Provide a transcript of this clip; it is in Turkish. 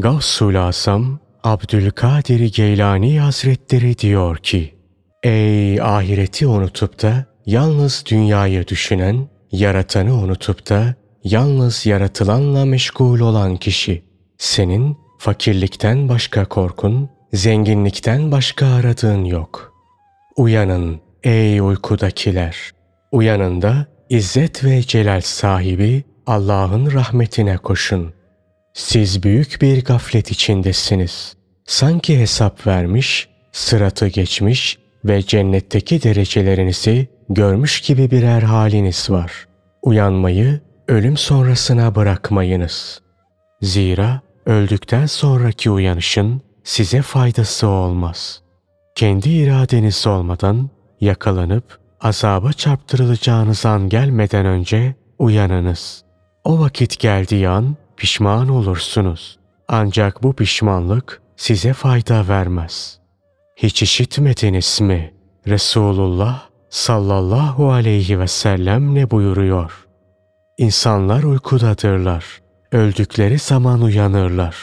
Gavsul Asam Abdülkadir Geylani Hazretleri diyor ki, Ey ahireti unutup da yalnız dünyayı düşünen, yaratanı unutup da yalnız yaratılanla meşgul olan kişi, senin fakirlikten başka korkun, zenginlikten başka aradığın yok. Uyanın ey uykudakiler. Uyanın da İzzet ve celal sahibi Allah'ın rahmetine koşun. Siz büyük bir gaflet içindesiniz. Sanki hesap vermiş, sıratı geçmiş ve cennetteki derecelerinizi görmüş gibi birer haliniz var. Uyanmayı ölüm sonrasına bırakmayınız. Zira öldükten sonraki uyanışın size faydası olmaz. Kendi iradeniz olmadan yakalanıp azaba çarptırılacağınız an gelmeden önce uyanınız. O vakit geldiği an pişman olursunuz. Ancak bu pişmanlık size fayda vermez. Hiç işitmediniz mi? Resulullah sallallahu aleyhi ve sellem ne buyuruyor? İnsanlar uykudadırlar. Öldükleri zaman uyanırlar.